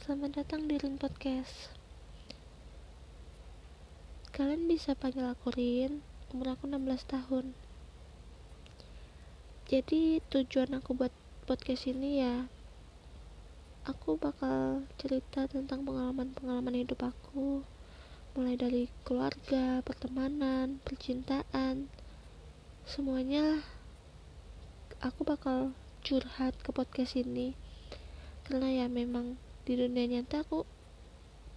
Selamat datang di Rin Podcast. Kalian bisa panggil aku Rin Umur aku 16 tahun. Jadi tujuan aku buat podcast ini ya Aku bakal cerita tentang pengalaman-pengalaman hidup aku. Mulai dari keluarga, pertemanan, percintaan. Semuanya Aku bakal curhat ke podcast ini. Karena ya memang di dunia nyata aku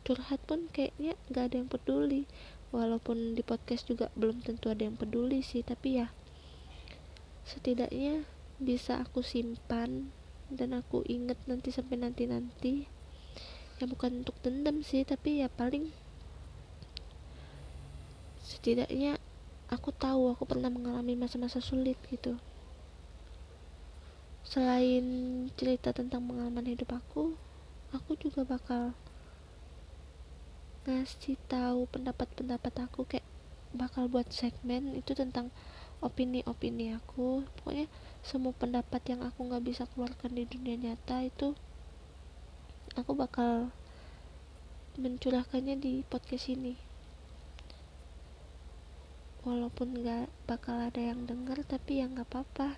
curhat pun kayaknya gak ada yang peduli. Walaupun di podcast juga belum tentu ada yang peduli sih tapi ya setidaknya bisa aku simpan dan aku inget nanti sampai nanti nanti ya bukan untuk dendam sih tapi ya paling setidaknya aku tahu aku pernah mengalami masa-masa sulit gitu. Selain cerita tentang pengalaman hidup aku aku juga bakal ngasih tahu pendapat-pendapat aku kayak bakal buat segmen itu tentang opini-opini aku. Pokoknya semua pendapat yang aku nggak bisa keluarkan di dunia nyata itu aku bakal mencurahkannya di podcast ini. Walaupun nggak bakal ada yang denger tapi ya nggak apa-apa.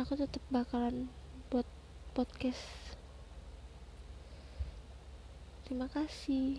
Aku tetap bakalan buat podcast terima kasih